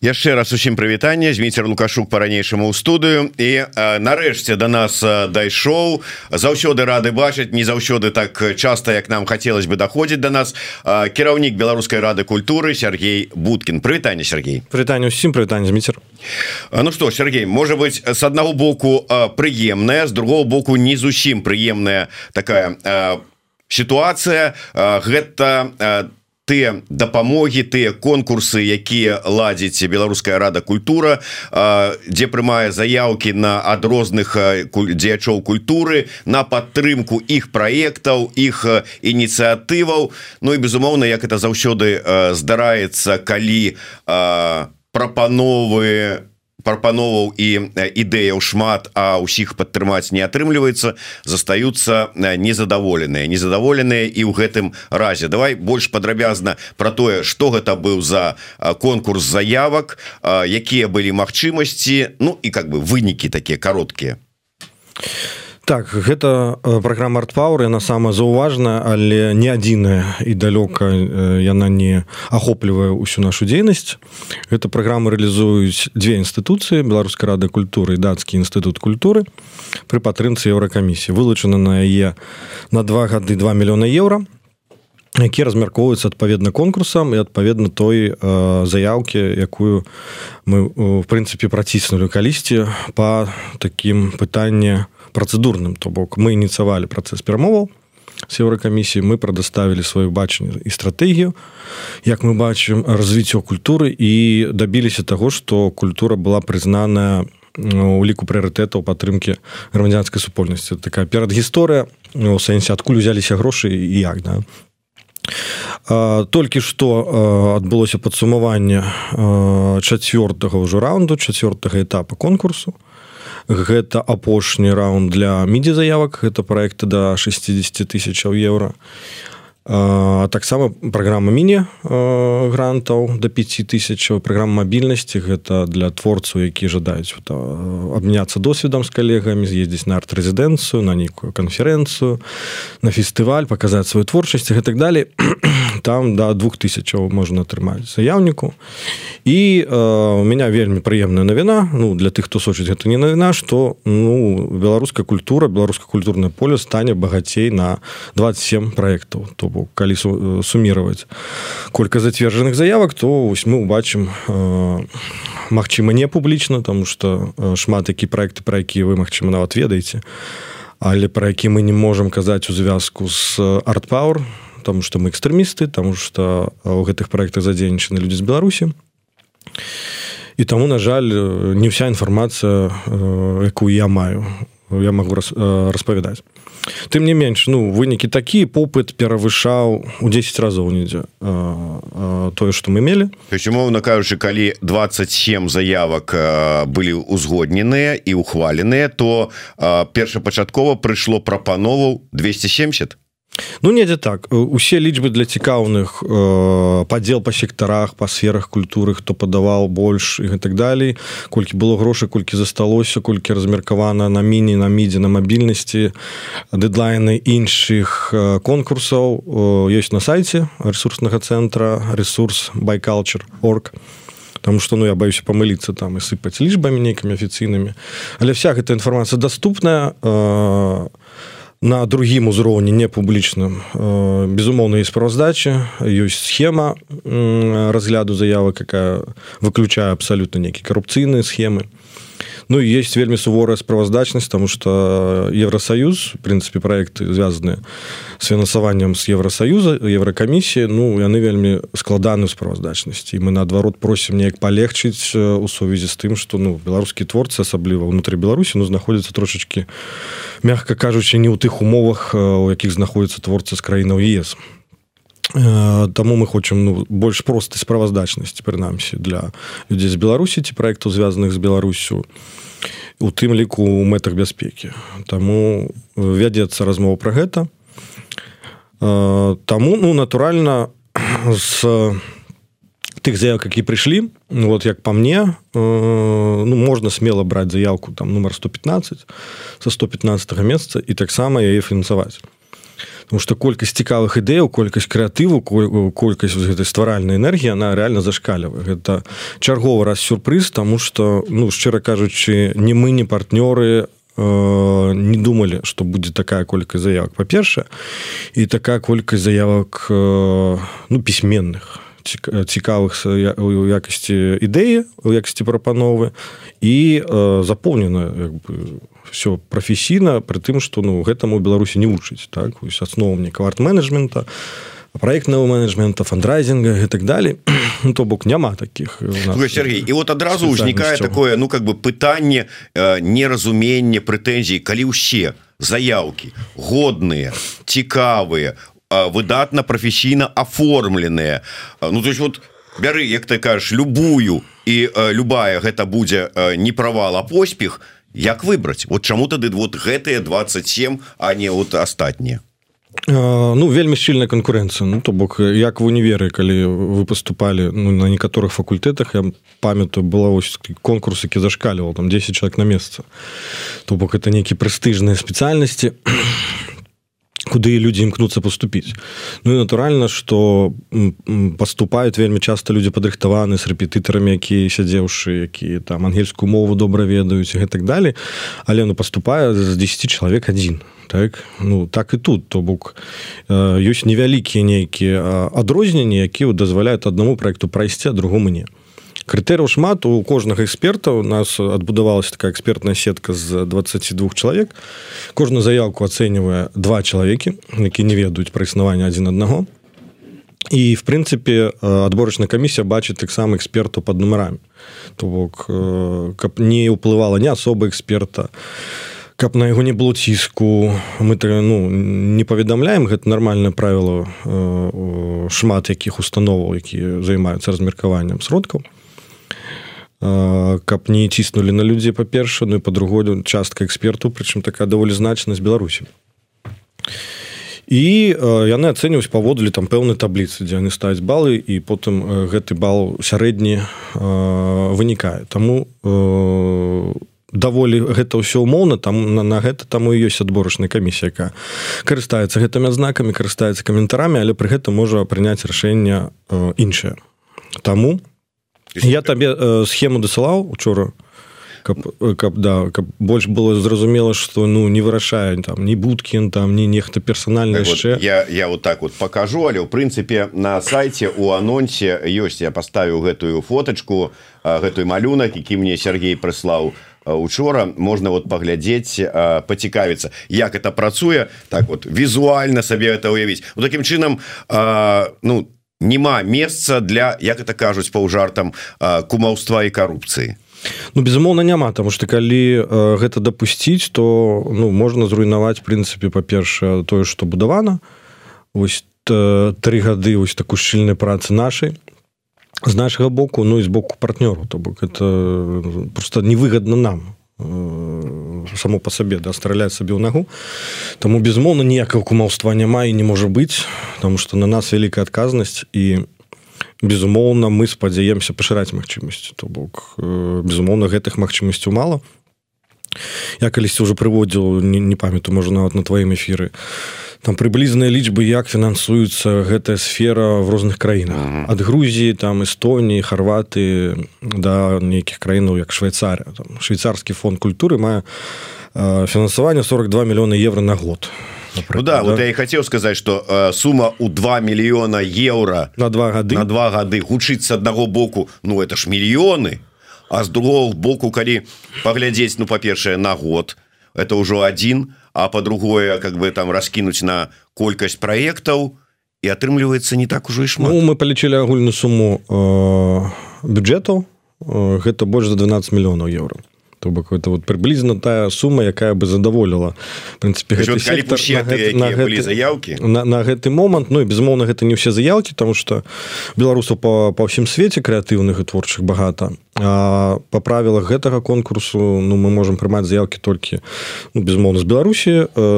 яшчэ раз усім прывітанне. Змейцер лукашук по-ранейшаму ў студыю. І нарэшце до да нас дайшоў. Заўсёды рады бачыць. Не заўсёды так часто як нам хотелось бы даходзіць до да нас кіраўнік беларускай рады культуры Сергей будкин прывітанне Сергей. Прывітанне усім прывітанне змейцер Ну что Сергей можа быть с аднаго боку прыемная з другого боку не зусім прыемная такая ситуация гэта там тыя дапамогі тыя конкурсы якія ладзіць беларуская рада культура дзе прымае заявки на ад розных дзеячоў культуры на падтрымку іх праектаў іх ініцыятываў. Ну і безумоўна як это заўсёды здараецца калі прапановы прапановаў і ідэяў шмат а ўсіх падтрымаць не атрымліваецца застаюцца незадаволеныя. Незадаволеныя і ў гэтым разе. Давай больш падрабязна про тое что гэта быў за конкурс заявак якія былі магчымасці Ну і как бы вынікі такія кароткія. а так гэта э, программа артпауэр яна самая заўважная але не адзіная і далёка э, яна не ахоплівае ўсю нашу дзейнасць. Гэта праграмы реалізуюць дзве інстытуцыі беларускай рады культуры дацкі інстытут культуры пры падтрымцы еўракамісіі. Вылучана на яе на два гады 2 мільёна еўра які размяркоўваюцца адпаведна конкурсам і адпаведна той э, заявкі якую мы в прынцыпе праціснули калісьці по таким пытанне у працэдурным то бок мы ініцыявалі працэс перамоваў с еўракамісіі мы прадаставілі сваю бачанне і стратэгію як мы бачым развіццё культуры і дабіліся таго што культура была прызнаная у ліку прыярытэтаў падтрымкі грамадзянскай супольнасці. Такая перад гісторыя у сэнсе адкуль узяліся грошы і як да. Толькі што адбылося падсумаванне чацвёртага ўжо раунду чацвёртага этапа конкурсу гэта апошні раунд для мідзе заявак гэта проекты до да 60 тысячаў еўра. Таксама праграма міні грантаў до 5 тысяч праграм мабільнасці гэта для творцаў які жадаюць абняцца досведам з калегамі з'ездзіць на арт-рэзідэнцыю на нейкую канферэнцыю на фестываль паказаць сваю творчасць і так далей там да двух тысячаў можна атрымаць заяўніку і э, у меня вельмі прыемная навіна ну для тых хто сочыць гэта не навіна что ну беларуская культура беларуска-культурное поле стане багацей на 27 проектаў то бок калі суммировать колька зацверджаных заявак то ось мы убачым э, Мачыма не публічна тому что шмат такі проекты про якія вы магчыма нават ведаеце але про які мы не можемм казаць у звязку с артпауэр тому что мы экстрэмісты тому что у гэтых проектах задзейнічаны людзі з беларусі. І таму на жаль не вся інфармацыя якую я маю я могу распавядаць. Тым не менш ну вынікі такі попыт перавышаў у 10 разоў нідзе тое что мы мелі. Умоўно кажучы калі 27 заявак былі узгодненыя і ухваленыя то першапачаткова прыйшло прапановаў 270 Ну недзе так. Усе лічбы для цікаўных э, падзел па сектарах па сферах культуры хто падаваў больш і так далей колькі было грошай колькі засталося колькі размеркавана на міні на мідзе на мабільнасці дэдлайны іншых э, конкурсаў э, ёсць на сайце ресурснага цэнтра ресурс байкалчер орг. Потому что ну я боюсь помылиться там и сыпаць лічбамі нейкімі афіцыйнымі але вся гэта інфармацыя доступная э, на другім узроўні не публічным безумоўна і справаздача ёсць схема разгляду заявы какая выключае абсалютна нейкі карупцыйныя схемы Ну есть вельмі суворая справаздачнасць тому что евросоюз в принципе проекты звязаны с фінансаваннем с евросоюза еврокамісіі ну яны вельмі складаны справаздачнасці. Мы наадварот просім неяк полегчыць у сувязі з тым что ну беларускі творцы асабліва внутри беларусі ну знаходзяцца трошачки мягко кажучы не ў тых умовах у якіх знаходіцца творцы з краінаў ЕС Таму мы хочам ну, больш простай справаздачнасці прынамсі для людзей з беларусі ці проектаў звязаных з беларусю у тым ліку у мэтах бяспекі. Таму вядзецца размова пра гэта. Таму ну натуральна з тых заявак які прыйшлі ну, вот як по мне ну можна смело браць заявку там нумар 115 со 115 месяца і таксама яе фінансаваць потому что колькасць цікавых ідэяў колькасць крэатыву колькасць гэтай стваральнай энергіі она реально зашкалівае гэта чарговы раз сюрпрыз тому что ну шчыра кажучы не мы не партнёры э, не думали что будзе такая колькасць заявак. Па-першае і такая колькасць заявак э, ну пісьменных цікавых у якасці ідэі у якасці прапановы і э, запоўнена все прафесійна пры тым што ну гэтаму беларусі не вучыць так? Асновам не кварт-менеджмента проектного менеджмента фандрайзинга і так далее ну, то бок няма таких Сергей і вот адразу узнікае такое ну как бы пытанне э, неразумення прэтэнзій калі ўсе заявки годныя цікавыя выдатна прафесійна аформленыя. Ну то есть вот бяры як ты кажаш любую і любая гэта будзе не правал а поспех як выбраць? Вот чаму тады вот гэтыя 27 а не вот астатнія? Ну вельмі сильная конкуренцыя Ну то бок як вы не веры калі вы поступали ну, на некаторых факультэтах я памятаю была ось конкурс які зашкалівал там 10 человек на месца. То бок это нейкі прэстыжныя спецыяльнасці куды люди імкнуцца поступіць Ну і натуральна что поступаюць вельмі часто люди падрыхтаваны з рэпетытарамі якія сядзеўшы які там ангельскую мову добра ведаюць і так далее але ну поступае з 10 чалавек один так? Ну так і тут то бок ёсць невялікія нейкія адрозненні якія дазваляюць аднаму проекту прайсці а другому не крытэрыяў шмат. У кожнага эксперта у нас адбудавалася такая экспертная сетка з 22 чалавек. Кожную заявку ацэньвае два чалавекі які не ведаюць пра існаванне адзін аднаго. І в прынцыпе адборачная камісія бачыць таксама эксперту под нумарамі. То бок каб не ўплывала не асоба эксперта каб на яго не было ціску. Мы ну, не паведамляем гэта нармальное правило шмат якіх установаў які займаюцца размеркаваннем сродкаў каб не ціснули на людзей па-перша ну і по-другое частка эксперту прычым такая даволі значна з беларусі. І яны ацэньваюць паводле там пэўнай табліцы дзе яны ставяць балы і потым гэты бал сярэдні вынікае. Таму даволі гэта ўсё умоўна там на, на гэта таму ёсць адборачная камісія якая карыстаецца гэтымі знакамі карыстаецца каментарамі але пры гэтым можа прыняць рашэнне іншае. Таму я табе э, схему дасылаў учора каб, каб да каб больш было зразумела что ну не вырашае там не будкін там не нехта персанальна яшчэ вот, я я вот так вот покажу. Але ў прынцыпе на сайте у анонсе ёсць я поставіў гэтую фоточку гэтую малюнак які мне Сергей прыслаў учора. Можна вот паглядзець пацікавіцца як это працуе так вот візуальна сабе это уявіць вот таким чынам ну там няма месца для як это кажуць паўжартам кумаўства і карупцыі. Ну безумоўна няма тому что калі гэта дапусціць то ну можна зруйнаваць прынцыпе па-першае тое что будавана. Ось три гады ось такой шчыльнай працы нашай з нашага боку ну і з боку партнёру то бок это просто невыгодна нам само по сабе да страляць сабе ў нагу. Таму безумоўна ніякага кумаўства няма і не можа быць тому что на нас вялікая адказнасць і безумоўна мы спадзяемся пашыраць магчымасці то бок э, безумоўна гэтых магчымасцяў мала я калісьці ўжо прыводзіў не, не памятаю можа нават на тваім эфіры. Там прыблізныя лічбы як фінансуецца гэтая сфера в розных краінах. Ад Грузіі там Эстоніі харваты да нейкіх краінаў як швейцаря швейцарскі фонд культуры мае фінансаванне 42 мільёны евро на год Ну, да, да. вот я и хотел сказать что э, сумма у 2 миллиона евро на два гады на два гады хутчыць одного боку Ну это ж мільёны а с другого боку калі поглядзець ну по-першае на год это ўжо один а по-другое как бы там раскінуть на колькасць проектаў і атрымліваецца не так ужо і шмат. Ну, мы полічылі агульную сумму э, бюджэту э, гэта больш за 12 мільёнаў евро то бок это вот приблізна тая сума якая бы задаволіла прынцыпе заявки на, на гэты момант Ну і безумоўна гэта не ўсе заявкі тому что беларусаў по па ўсім свеце крэатыўных і творчых багата по правілах гэтага конкурсу ну мы можем прымаць заявкі толькі ну, безумоўна з беларусі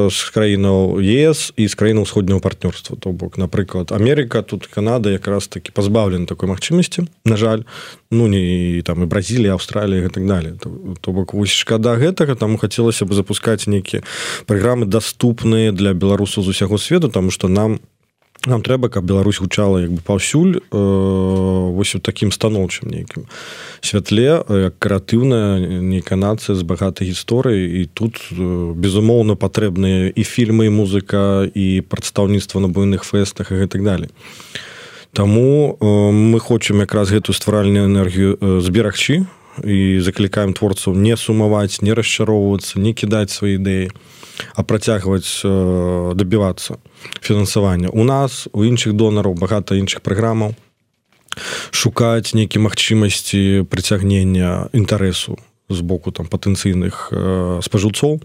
з краінаў ес і з краіны ўсходняго партнёрства. То бок напрыклад Америка тут Канада якраз таки пазбаўлена такой магчымасці на жаль. Ну не там і бразілія Аўстралія так далее то, то бок вось шкада гэтага таму хацелася бы запускаць нейкія праграмы доступныя для беларусаў з усяго свету тому что нам нам трэба каб Беларусь гучала як бы паўсюль э, вось у таким станоўчым нейкім святле як каратыўная нейкая нацыя з багатай гісторыі і тут э, безумоўна патрэбныя і фільмы і музыка і прадстаўніцтва на буйных фэстах і гэтак далее Таму э, мы хочам якраз гэтую стваральную энергію э, зберагчы і заклікаем творцаў не сумаваць не расчароўвацца не кідаць свае ідэі а працягваць э, дабівацца фінансавання. У нас у іншых донараў багата іншых праграмаў шукаць нейкі магчымасці прыцягнення інтарэсу з боку там патэнцыйных э, спажыўцоў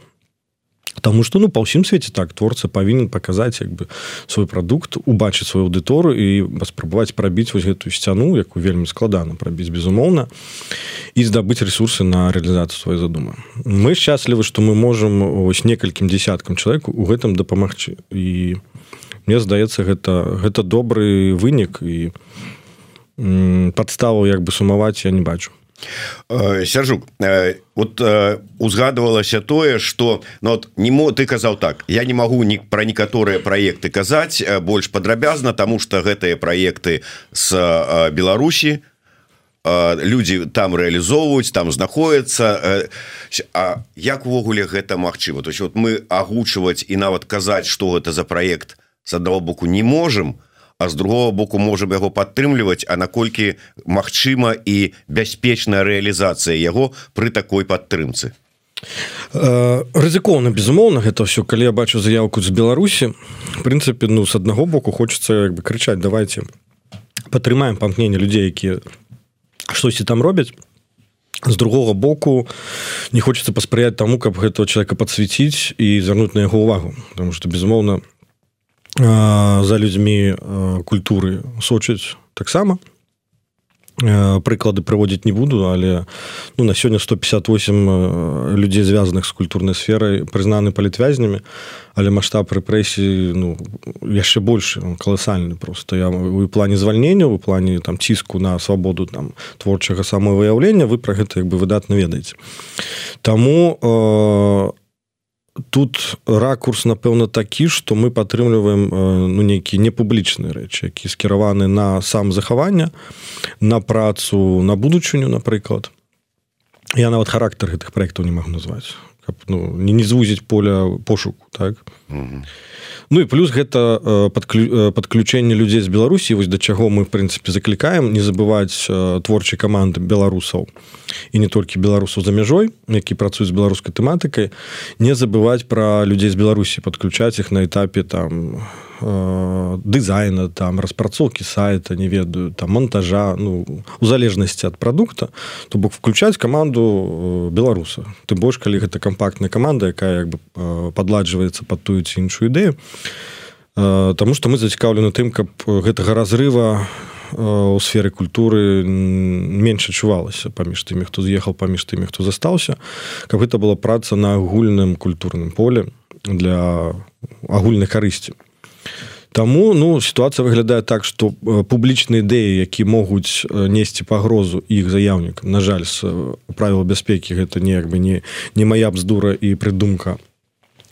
Таму што ну па ўсім свеце так творца павінен паказаць як бы свой прадукт убачыць сваю аўдыторыю і паспрабаваць прабіць вось гэтую сцяну якую вельмі складана прабіць безумоўна і здабыць ресурсы на рэалізацыю свай задумы. Мы шчаслівы што мы можам ось некалькім десяткам чалавеку у гэтым дапамагчы. І мне здаецца гэта гэта добры вынік і падставу як бы сумаваць я не бачу. Э, сяржук э, вот э, узгадывалася тое что ну, вот не мо ты казаў так я не могу не про некаторыя проекты казаць больш падрабязна тому что гэтыя проекты с Беларусі люди там реалізоўваюць там знаходятся А як увогуле гэта Мачыма то есть вот мы агучваць і нават казаць что гэта за проект с одного боку не можем то а з другого боку можем яго падтрымліваць а наколькі магчыма і бяспечная рэалізацыя яго при такой падтрымцы. Э, рызыкоўна безумоўна гэта все калі я бачу заявку з беларусі прынцыпе ну с аднаго боку хочется як бы крычаць давайте падтрымаем памкненне людзей якія штосьці там робяць з другого боку не хочется паспрыяць таму каб гэтого человека подсвеціць і звярнуць на яго увагу потому что безумоўна за людзьмі культуры сочыць таксама прыклады прыводзіць не буду але ну на сёння 158 людзей звязаных з культурнай сферай прызнаны палітвязнямі але маштаб рэпрэсіі ну яшчэ больше каласальны просто. Я у плане звальнення у плане там ціску на свабоду там творчага самавыяўлення вы пра гэта як бы выдатна ведаеце. Таму у э, тут ракурс напэўна такі что мы падтрымліваем ну нейкія непублічныя рэчы які скіраваны на сам захавання на працу на будучыню напрыклад. Я нават характар гэтых проектаў не магу назваць каб ну, не не звузіць поля пошуку так mm -hmm. Ну і плюс гэта падклю... падключэнне людзей з беларусі вось да чаго мы в прынцыпе заклікаем не забываць творчай каманды беларусаў і не толькі беларусаў за мяжой які працуюць з беларускай тэматыкай не забываць пра людзей з беларусі падключаць іх на этапе там Э, дызайна там распрацоўкі сайта не ведаю там монтажа ну у залежнасці ад прадукта то бок включаць каманду э, беларуса ты больш калі гэта кампактная каманда якая як бы э, падладжваецца под тую ці іншую ідэю. Таму што мы зацікаўлены тым каб гэтага разрыва у сферы культуры менш адчувалася паміж тымі хто з'ехаў паміж тымі хто застаўся каб гэта была праца на агульным культурным поле для агульнай карысці Таму ну сітуацыя выглядае так што публічныя ідэі які могуць несці пагрозу іх заяўнікам на жаль з правіла бяспекі гэта неяк бы не не моя бздура і прыдумка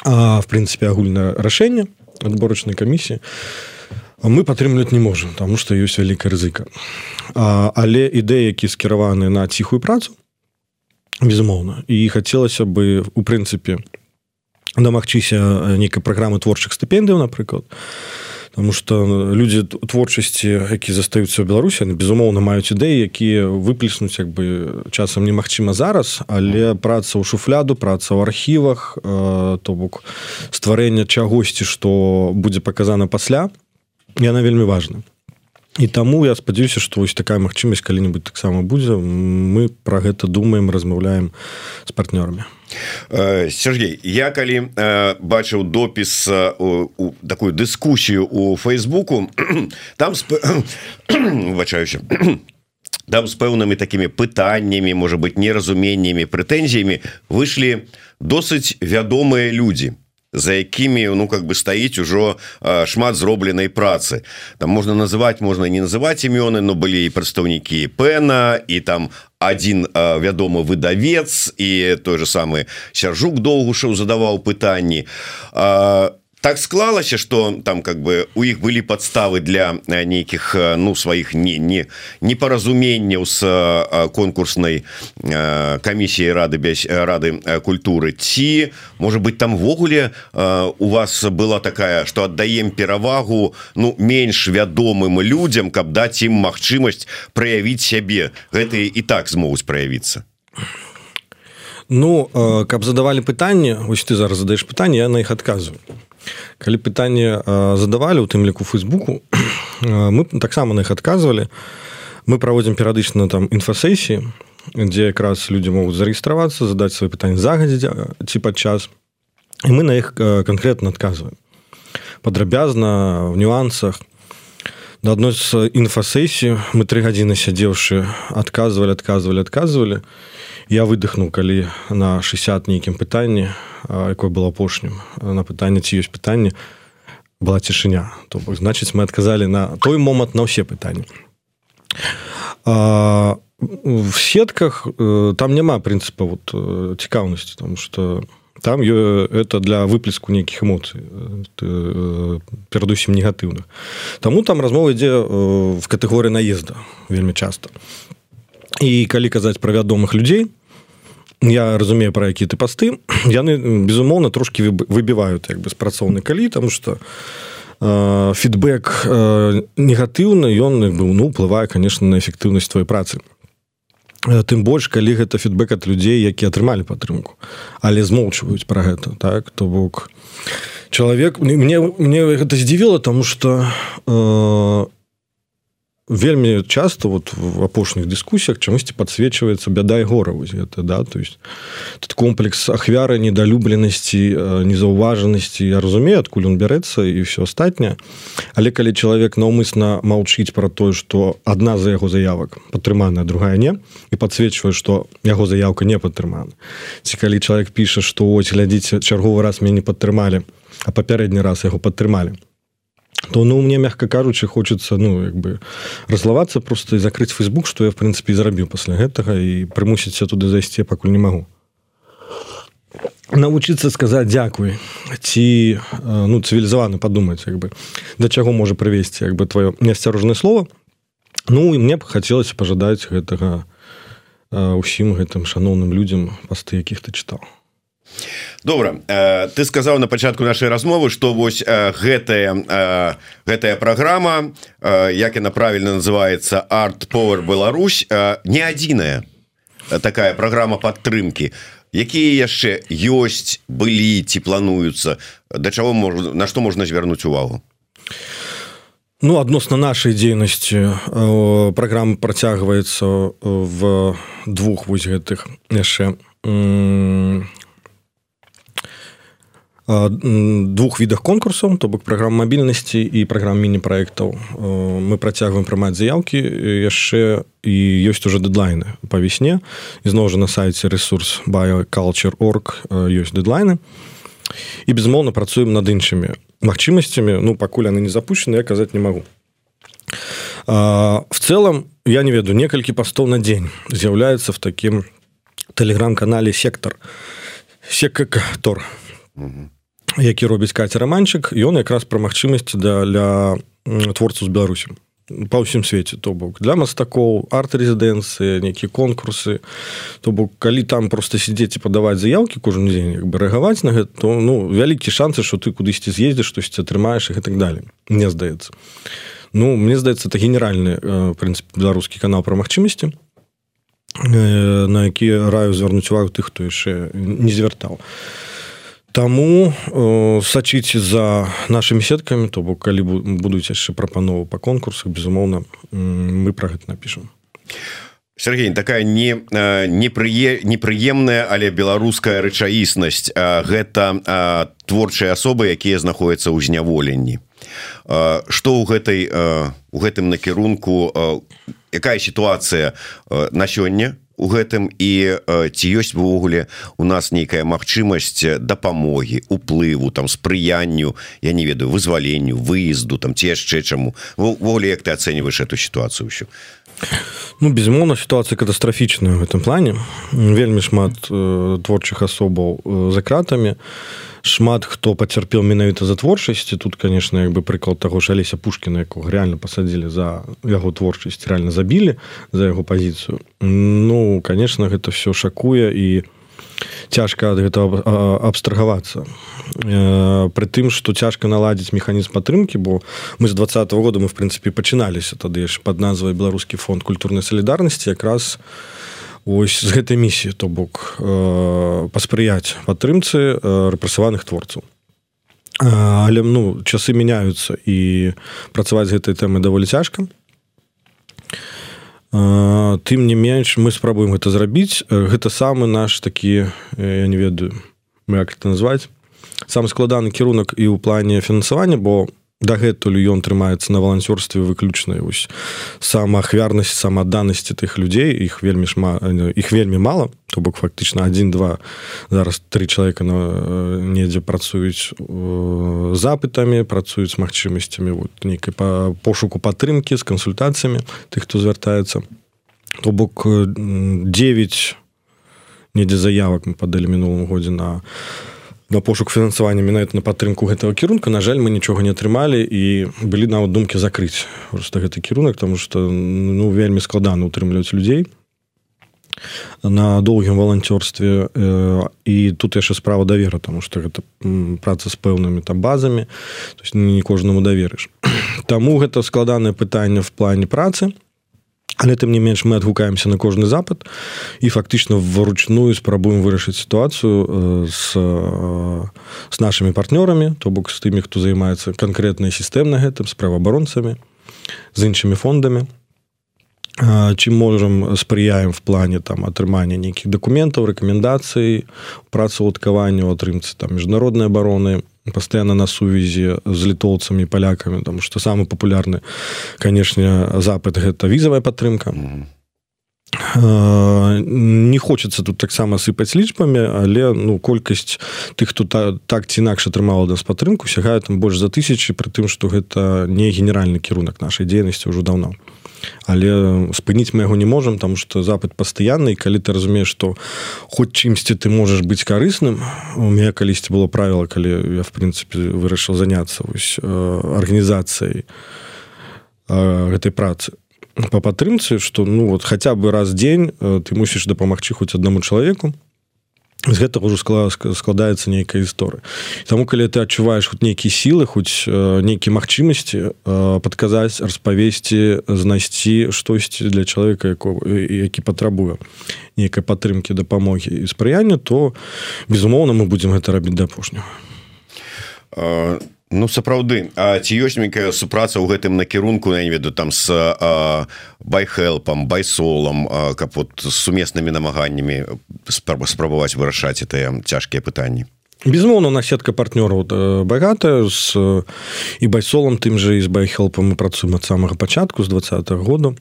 а в прынцыпе агульнае рашэнне адборачнай камісіі мы падтрымліваць не можем таму што ёсць вялікая рызыка а, але ідэі які скіраваны на ціхую працу безумоўна і хацелася бы у прынцыпе дамагчыся нейкай праграмы творчых стыпендыяў напрыклад то Таму што людзі творчасці які застаюцца ў беларусі яны безумоўна маюць ідэі якія выплеснуць як бы часам немагчыма зараз але праца ў шуфляду праца ў архівах э, то бок стварэння чагосьці што будзе паказана пасля яна вельмі важна і таму я спадзяюся што вось такая магчымасць калі-небудзь таксама будзе. Мы пра гэта думаем размаўляем з партнёрамі Сергей я калі э, бачыў допіс э, у, у такую дыскусію у фейсбуку там бачаюся там з пэўнымі такімі пытаннямі можа быть неразуменнямі прэтэнзіямі выйшлі досыць вядомыя людзі за якімі ну как бы стаіць ужо шмат зробленай працы. Там можна называть можна не называть імёны но былі і прадстаўнікі пена і там один вядомы выдавец і той же самы сяржук доўгушаў задаваў пытанні. А так склалася что там как бы у іх былі подставы для э, нейкіх э, ну сваіх не не непаразуменняў с э, конкурснай камісіі рады без рады культуры ці может быть там ввогуле у вас была такая что аддаем перавагу ну менш вядомым людям каб даць ім магчымасць праявіць сябе гэтые і так змогуць праявіцца Ну каб задавалі пытанне ось ты зараз задаеш пытанне я на іх адказваю калі пытанне задавалі у тым ліку фейсбуку мы таксама на іх адказвалі. Мы праводзім перыядычна там інфасесіі дзе якраз людзі могуць зарэгістравацца задаць свае пытанні загадзі ці падчас і мы на іх канкрэтна адказваем. Падрабязна в нюансах. На адной з інфасесію мы тры гадзіны сядзеўшы адказвалі адказвалі адказвалі я выдохнуў калі на 60 нейкім пытанні якое было апошнім на пытанне ці ёсць пытанне была цішыня. То бок значыць мы адказалі на той момант на ўсе пытанні. В сетках э, там няма прынцыпа вот э, цікаўнасці там что там это для выплеску нейкіх эмоцый э, перадусім негатыўных. Таму там размова ідзе в катэгорыі наезда вельмі часто і калі казаць пра вядомых людзей я разумею про які ты пасты яны безумоўна трошки выбіваюць як бы з працоўнай калі там что э, фідбэк э, негатыўны ён быў ну уплывае конечно на эфектыўнасць твоей працы. Тым больш калі гэта фідбэк ад людзей які атрымалі падтрымку але змоўчваюць про гэта так? То бок чалавек мне мне гэта здзівіла тому что э, вельмі часто вот в апошніх дыскусіях чамусьці подсвечивается бяда і гора это да? То есть тут комплекс ахвяры недалюбленасці э, незаўважанасці. Я разумею адкуль он бярэцца і все астатняе. Але калі чалавек наўмысна маўчыць про тое что адна за яго заявак падтрыманая другая не і подсвечвае что яго заявка не падтрымана. Ці калі чалавек піша что ось глядзіце чарговы раз мяне падтрымалі а папярэдні раз яго падтрымалі то ну мне мягко кажучы хочется ну як бы разлавацца просто і закрыть фейсбук что я в принципе зрабіў пасля гэтага і прымусіцца туды зайсці пакуль не могу навучыцца сказаць дзякуй ці ну цывілізавана падумаць як бы да чаго можа прывесці як бы твоё неасцярожнае слово ну і мне б хацелася пажадаць гэтага усім гэтым шаноўным людзям пасты якіх ты чытаў добра э, ты сказаў на пачатку нашай размовы что вось э, гэтая э, гэтая праграма як яна правильно называется арт power Беларусь не адзіная такая праграма падтрымки якія яшчэ ёсць былі ці плануюцца? Да чаго можна на што можна звярнуць увагу? Ну адносна нашай дзейнасці праграма працягваецца в двух вось гэтых яшчэ двух відах конкурсаў то бок праграм мабільнасці і праграм міні-праектаў мы працягваем прымаць заявкі яшчэ і ёсць уже дэдлайны па весне. Ізноў жа на сайце ресурс bioculture.org ёсць дэдлайны. І безмоўна працуем над іншымі магчымасцямі. Ну пакуль яны не запущены я казаць не магу. В целом я не ведаю некалькі пастоў на дзень з'яўляецца в такім тэлеграм-канале сектор сектор тор які робіць каці раманчык ён якраз пра магчымасці да для творцаў з беларусі. Па ўсім свеце то бок для мастакоў арт-рэзідэнцыі нейкія конкурсы. То бок калі там просто сядзець і падаваць заявкі кожны дзень бы рэагаваць на гэта то ну вялікі шансы що ты кудысьці з'ездзіш штосьці атрымаеш і так далее мне здаецца. Ну мне здаецца это генеральны прынцып беларускі канал пра магчымасці на які раю звярнуць увагу тых хто яшчэ не звяртаў. а Таму э, сачыце за нашымі сеткамі то бок калі будуць яшчэ прапанову па конкурсах безумоўна мы пра гэта напішам. Сергей такая не непрые непрыемная але беларуская рэчаіснасць. Гэта творчыя асобы якія знаходзяцца ў зняволенні. Что ў гэтай у гэтым накірунку якая сітуацыя на сёння у гэтым і ці ёсць ввогуле у нас нейкая магчымасць дапамогі уплыву там спрыянню я не ведаю вызваленню выезду там ці яшчэ чаму. Волі як ты ацэньваеш эту сітуацыю ўсю? Ну безумоўна сітуацыя катастрафічная в гэтым плане. Вельмі шмат э, творчых асобаў э, за кратамі шмат хто пацярпеў менавіта за творчасці тут конечно як бы прыклад таго ж алеся пушкіна якога реально пасадзілі за яго творчасць реально забілі за яго пазіцыю. Ну конечно гэта все шакуе і цяжка ад гэтага абстрагавацца. Пры тым что цяжка наладзіць механізм падтрымки бо мы з два -го года мы в прынцыпе пачыналіся тады ж под назвай беларускі фонд культурнай салідарнасці якраз у ось з гэтай місіі то бок э, паспрыяць падтрымцы э, рэпрасаваных творцаў. Але ну часы мяняюцца і працаваць з гэтай тэмы даволі цяжка. Тым не менш мы спрабуем гэта зрабіць. Гэта самы наш такі я не ведаю як это назваць самы складаны кірунак і ў плане фінансавання бо у дагэтуль ён трымаецца на валанцёрстве выключнай ось самаахвярнасць самаданасці тых людзей іх вельмі шмат іх вельмі мала то бок фактычна один-два зараз три чалавека на недзе працуюць запытамі працуюць магчымасцямі вот нейкай па пошуку падтрымкі з кансультацыямі тых хто звяртаецца. То бок 9 недзе заявак мы падалі мінулым годзе на на на пошук фінансавання менавіта на падтрымку гэтага кірунка. На жаль мы нічога не атрымалі і былі нават думкі закрыць просто гэты кірунак тому что ну вельмі складана утрымліваць людзей на доўгім валанцёрстве. І тут яшчэ справа давера тому что гэта праца з пэўнымі там базамі то есть не кожнаму даверыш. Таму гэта складанае пытанне в плане працы але тым не менш мы адгукаемся на кожны запад і фактычна вручную спрабуем вырашыць сітуацыю з, з нашими партнёрамі то бок з тымі хто займаецца канкрэтнай сістэмна гэтым з праваабаронцамі з іншымі фондамі. Чым можам спрыяем в плане там атрымання нейкіх дакументаў рэкамендацый працаўладкаванню атрымцы там міжнароднай абароны постоянно на сувязі з літоўцамі палякамі там что самы популярны канешне запад гэта візавая падтрымка mm -hmm. Не хочется тут таксама сыпаць лічбамі, але ну, колькасць тых, хто та, так ці інакш атрымала да падтрымку, сягае там больш за тысячи, пры тым, што гэта не генеральны кірунак нашай дзейнасці ўжо даўно але спыніць мы яго не можам там что запад пастаянны калі ты разумееш что хоць чымсьці ты можаш быць карысным у меня калісьці было правіла калі я в прынцыпе вырашыў заняться вось арганізацыяй гэтай працы. По падтрымцы что ну вот хотя бы раз дзень ты мусіш дапамагчы хоць аднаму чалавеку з гэтага ўжо складаецца нейкая гісторыя Таму калі ты адчуваеш хоць нейкія сілы хоць нейкія магчымасці падказаць распавесці знайсці штосьці для чалавека які патрабуе нейкай падтрымкі дапамогі і спрыяння то безумоўна мы будзем гэта рабіць да апошняга Ну сапраўды ці ёсць нейкая супраца ў гэтым накірунку я не веду там с байхелпам байсолам каб вот сумеснымі намаганнямі спраба спрабаваць вырашаць тыя цяжкія пытанні? Безумоўна на сетка партнёраў багата з і байсолам тым же і з байхелпам мы працуем ад самага пачатку з два -го году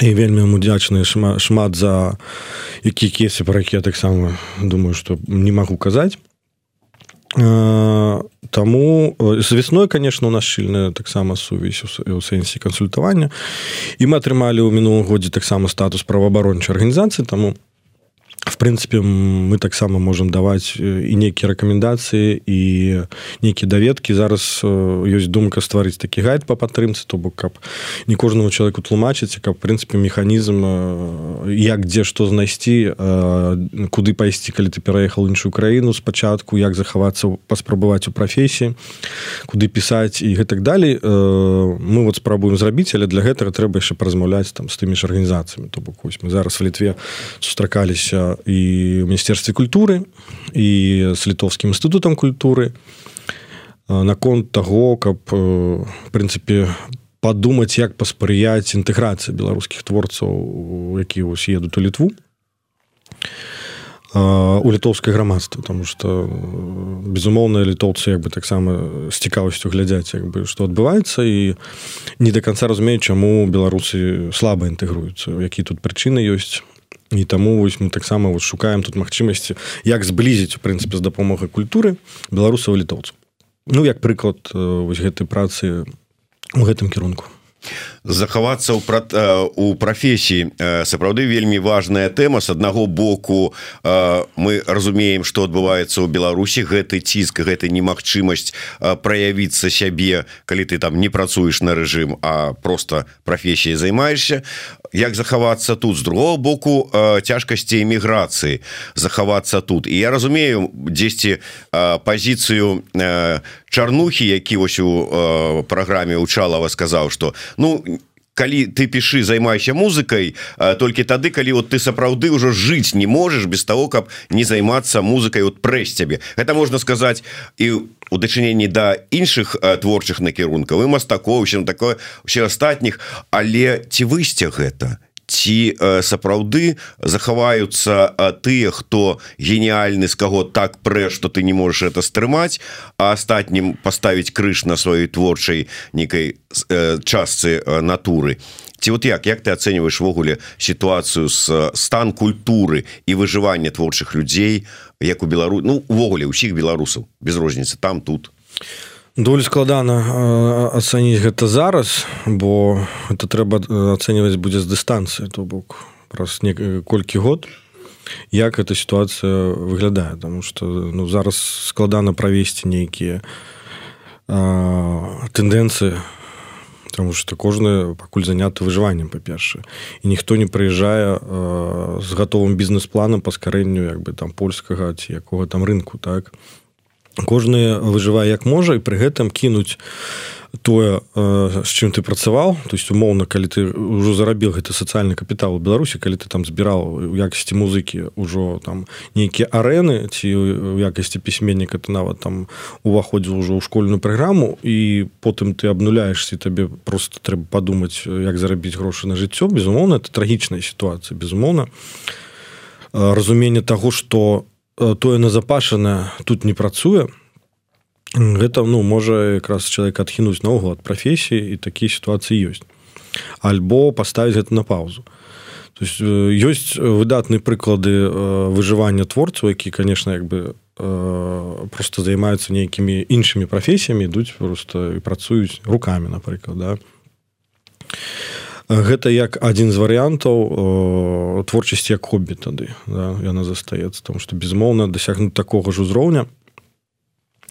і вельмі удзячны шмат, шмат за які кесі пра які я таксама думаю что не магу казаць Таму з весной конечно у нас шчыльная таксама сувязь у сэнсе кансультавання і мы атрымалі ў мінулым годзе таксама статус праваабарончай арганізацыі таму в прынцыпе мы таксама можемм даваць і нейкія рэкамендацыі і нейкія даведкі зараз ёсць думка стварыць такі гайд по падтрымцы то бок каб не кожнаму человеку тлумачыць каб прынцыпе механізм як дзе што знайсці куды пайсці калі ты пераехал іншую краіну спачатку як захавацца паспрабаваць у прафесіі куды пісаць і гэтак далей мы вот спрабуем зрабіць але для гэтага трэба яшчэ празмаўляць там з тымі ж арганізацыямі. То бок вось мы зараз в літве сустракаліся і ў міністерстве культуры і з літоўскім інстытутам культуры. Наконт таго каб прынцыпе падумаць як паспрыяць інтэграцыі беларускіх творцаў які вось едуць у літву у літоўскае грамадства. Тому что безумоўна літоўцы як бы таксама з цікавасцю глядзяць як бы што адбываецца і не до конца разумеюць чаму беларусы слаба інтэгруюцца які тут прычыны ёсць і таму вось мы таксама вот шукаем тут магчымасці як зблізіць у прынцыпе з дапамогай культуры беларусаў літоўцаў ну як прыклад вось гэтай працы у гэтым кірунку захавацца ў пра у прафесіі. Сапраўды вельмі важная тэма. З аднаго боку мы разумеем што адбываецца ў беларусі. Гэты ціск гэта немагчымасць праявіцца сябе калі ты там не працуеш на рэжым а просто прафесіяй займаешься як захавацца тут? З другого боку цяжкасці эміграцыі захавацца тут. І я разумею дзесьці пазіцыю чарнухі які вось у праграме учалава сказаў что ну не калі ты пішы займайся музыкай толькі тады калі вот ты сапраўды ўжо жыць не можешь без того каб не займацца музыкай от прэс цябе. Это можна сказаць і у дачыненні да іншых творчых накірункаў і мастакоў такое все астатніх але ці высця гэта ці сапраўды захаваюцца тыя хто геніальны з каго так прэ что ты не можешь это стрымаць а астатнім паставіць крыш на сваёй творчай нейкай частцы натуры. Ці вот як? Як ты ацэньваеш ввогуле сітуацыю з стан культуры і выжывання творчых людзей як у белару ну увогуле ўсіх беларусаў без розніцы там тут? а Долі складана ацаніць гэта зараз, бо это трэба ацэньваць будзе з дыстанцыі, то бок праз колькі год як эта сітуацыя выглядае, Таму што ну, зараз складана правесці нейкія тэндэнцыі, Таму што кожны пакуль заняты выжываннем па-першае. І ніхто не прыязджае з гатовым бізнес-планам па скарэнню як бы там польскага ці якога там рынку так кожны выжывае як можа і пры гэтым кінуць тое з чым ты працаваў. То есть умоўна калі ты ўжо зарабіў гэты сацыяльны капітал у беларусі калі ты там збіраў у якасці музыкі ўжо там нейкія арэны ці у якасці пісьменніка ты нават там уваходзіў ужо ў школьную праграму і потым ты абнуляешься табе просто трэба падумаць як зарабіць грошы на жыццё. Безумоўна это трагічная сітуацыя. Безумоўна разуменне таго што Э, тое назапашана тут не працуе. Гэта ну можа якраз чалавек адхінуць наогул ад прафесіі і такія сітуацыі ёсць. Альбо паставіць гэта на паузу. То есть ёсць выдатныя прыклады выжывання творцаў які конечно як бы просто займаюцца нейкімі іншымі прафесіямі ідуць просто і працуюць руками напрыклад да. і гэта як адзін з варыянтаў творчасці як хобі тады да, яна застаецца. Там што безумоўна дасягнуць такога ж узроўня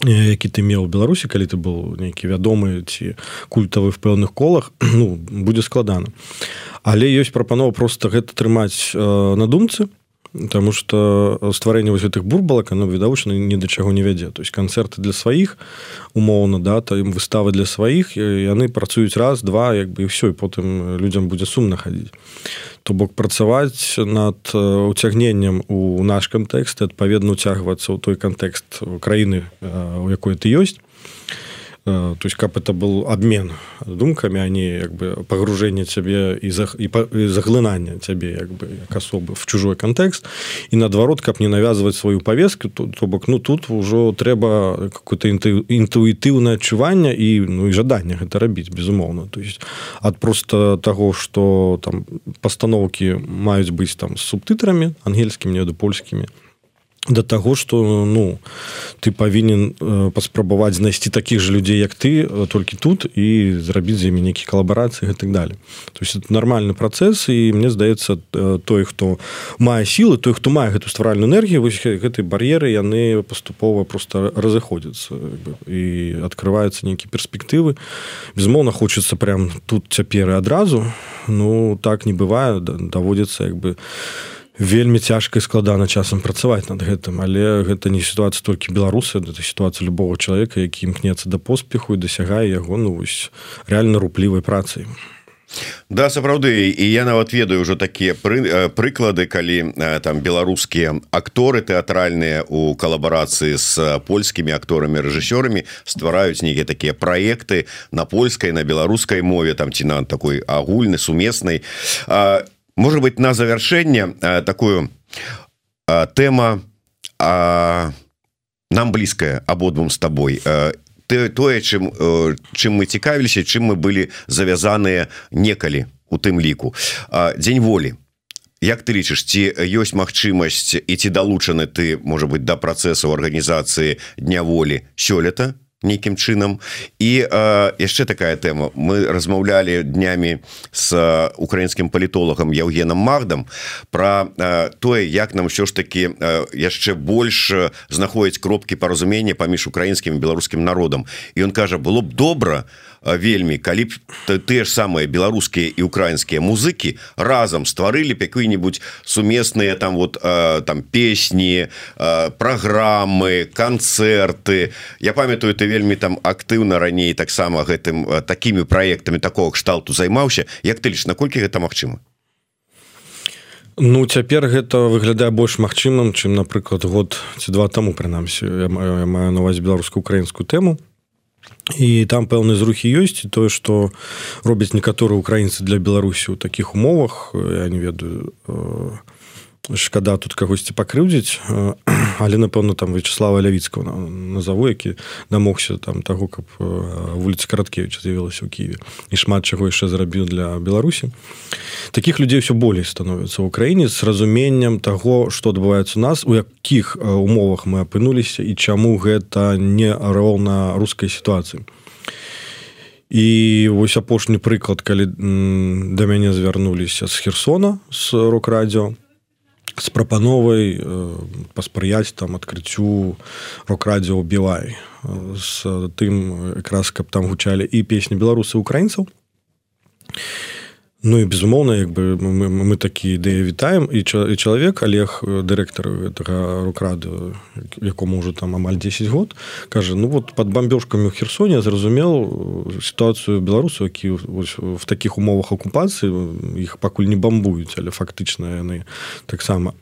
які ты меў беларусі калі ты был нейкі вядомы ці культавы в пэўных колах ну будзе складана. Але ёсць прапанова просто гэта трымаць на думцы Таму што стварэнне вось гэтых бурбалак оно відавочна ні да чаго не вядзе то есть канцэрты для сваіх умоўна да то ім выставы для сваіх яны працуюць раз два як бы і все і потым людзям будзе сумна хадзіць то бок працаваць над уцягненнем у наш кантэкст адпаведна уцягвацца ў той кантэкст краіны у якой ты ёсць Э, то есть каб это был обмен думками они як бы погружение цябе і за і, і заглынання цябе як бы як асобы в чужой контекст і наадварот каб не навязывать сваю повестку то, то бок ну тут ўжо трэба какое-то інтуітыўнае адчуванне і ну і жаданне гэта рабіць безумоўно то есть ад просто того что там пастановки маюць быць там с субтытрамі ангельскімі неду польскімі да таго что ну ты павінен э, паспрабаваць знайсці такіх же людзей як ты э, толькі тут і зрабіць з імі нейкі калабарацыі так далее то есть это нормальны працэс і мне здаецца э, той хто мае сілы той хто мае гэту стваральную энергію вось гэтай бар'еры яны паступова просто разыходзяцца і открываюцца нейкія перспектывы. Безмоўна хочется прям тут цяпер адразу ну так не бывае даводзіцца як бы у вельмі цяжка і складана часам працаваць над гэтым. Але гэта не сітуацыя толькі беларусы это сітуацыя любого чалавека які імкнецца да поспеху і дасягае яго ну вось реально руплівай працай Да сапраўды. І я нават ведаю ўжо такія пры, прыклады калі там беларускія акторы тэатральныя у калабарацыі з польскімі акторамі рэжысёрамі ствараюць нейкія такія праекты на польскай на беларускай мове там ці на такой агульны сумеснай. І может быть на завершэнне такую тэма а нам блізкая абодвум з табой ты тое чым чым мы цікавіліся чым мы былі завязаныя некалі у тым ліку дзень волі Як ты лічыш ці ёсць магчымасць і ці далучаны ты можа быть да працэсу арганізацыі дня волі сёлета нейкім чынам і э, яшчэ такая тэма мы размаўлялі днямі с украінскім палітолагам Яўгенам магдам про э, тое як нам ўсё ж таки э, яшчэ больш знаходіць кропкі паразумення паміж украінскім беларускім народам. І ён кажа было б добра вельмі калі б тыя ж самыя беларускія і украінскія музыкі разам стварылі якую-нибудь сумесныя там вот там песні праграмы канцэрты. Я памятаю ты вельмі там актыўна раней таксама гэтым такімі праектамі такого кшталту займаўся. Як ты лишь наколькі гэта магчыма? Ну цяпер гэта выглядае больш магчымым чым напрыклад год ці два таму прынамсі я маю, я маю наваць беларуска-украінскую тэму і там пэўныя зрухі ёсць тое што робяць некаторыя украінцы для беларусі ў такіх умовах я не ведаю э, шкада тут кагосьці пакрыўдзіць але напэўна там вячеслава лявіцкого назову які дамогся там таго каб вуліца караткевич з'явілася ў Киеве і шмат чаго яшчэ зрабіў для беларусі. Таких людзей все болей становіцца ў краіне з разуменнем того что адбываецца у нас у якіх умовах мы апынуліся і чаму гэта не роўна рускай сітуацыі. І вось апошні прыклад калі да мяне звярнуліся з херсона з рок-радіо з прапановай э, паспрыяць там адкрыццю рок-радіо Білай з тым якраз каб там гучалі і песні беларусы украінцаў Ну і безумоўна як бы мы, мы такі ідэі вітаем. І чалавек Олег дырэктар гэтага рукраду якому ўжо там амаль 10 год кажа ну вот под бамбёжкамі ў херсоне зразумел сітуацыю беларусу які в таких умовах акупацыі іх пакуль не бамбуюць але фактычна яны таксама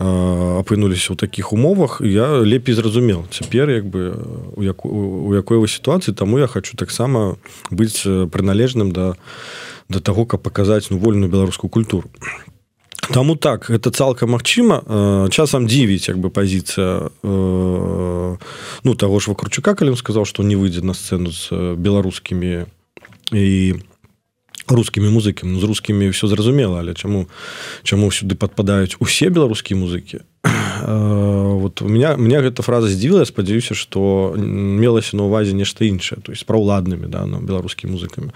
апынуліся ў таких умовах я лепей зразумел цяпер як бы у яку у якой вы сітуацыі таму я хочу таксама быць прыналежным да да таго каб паказаць ну вольную беларускую культуру. Таму так это цалкам магчыма. Э, часам дзівіць як бы пазіцыя э, ну таго ж вакручука калі он сказаў што не выйдзе на сцэну з беларускімі і рускімі музыкамі. Ну, з рускімі ўсё зразумела але чаму чаму сюды падпадаюць усе беларускія музыкі? Вот у меня меня гэта фраза здзівіла спадзяюся што мелася на увазе нешта іншае то есть пра ўладнымі да на беларускімі музыкамі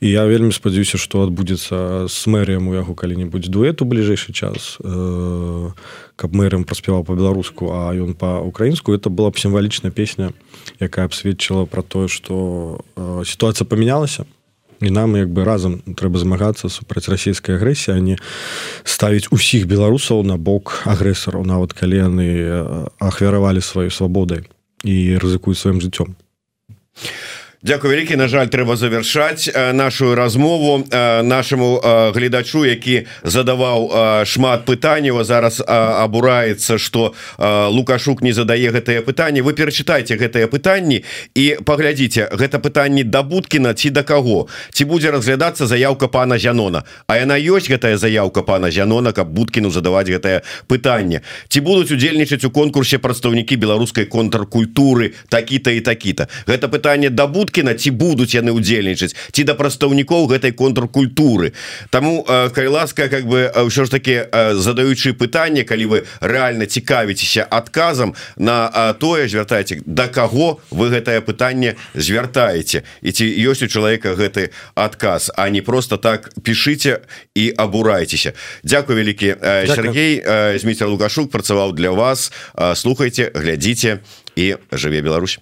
і я вельмі спадзяюся што адбудзецца з мэрыям у яго калі-небудзь дуэт у бліжэйшы час э, каб мэрам праспяваў по-беларуску а ён па-украінску. Это была б сімвалічная песня якая б сведчыла про тое што э, сітуацыя памянялася. І нам як бы разам трэба змагацца супраць расійскай агрэсіі а не ставіць усіх беларусаў на бок агрэсараў нават калі яны ахвяравалі сваёй свабодай і рызыкуюць сваім жыццём Дякую вялікі на жаль трэба завершаць нашу размову нашаму гледачу які задаваў шмат пытанняў зараз абураецца что лукашук не задае гэтае пытанне. Вы перачытайце гэтыя пытанні і паглядзіце гэта пытанне да будкіна ці да каго. Ці будзе разглядацца заявка пана Зянона? А яна ёсць гэтая заявка пана Зянона каб будкіну задаваць гэтае пытанне? Ці будуць удзельнічаць у конкурсе прадстаўнікі беларускай контркультуры такі-то і такі-то? Гэта пытанне да будкі Путкіна ці будуць яны удзельнічаць ці да прадстаўнікоў гэтай контркультуры. Таму калі ласка как бы ўсё ж таки задаючы пытанне калі вы реально цікавіцеся адказам на тое звяртаеце да каго вы гэтае пытанне звяртаеце. І ці ёсць у чалавека гэты адказ а не просто так пішыце і абурайцеся. Дякую вялікі Сергей. Зміцер лукашук працаваў для вас. Слухайте глядзіце і жыве Беларусь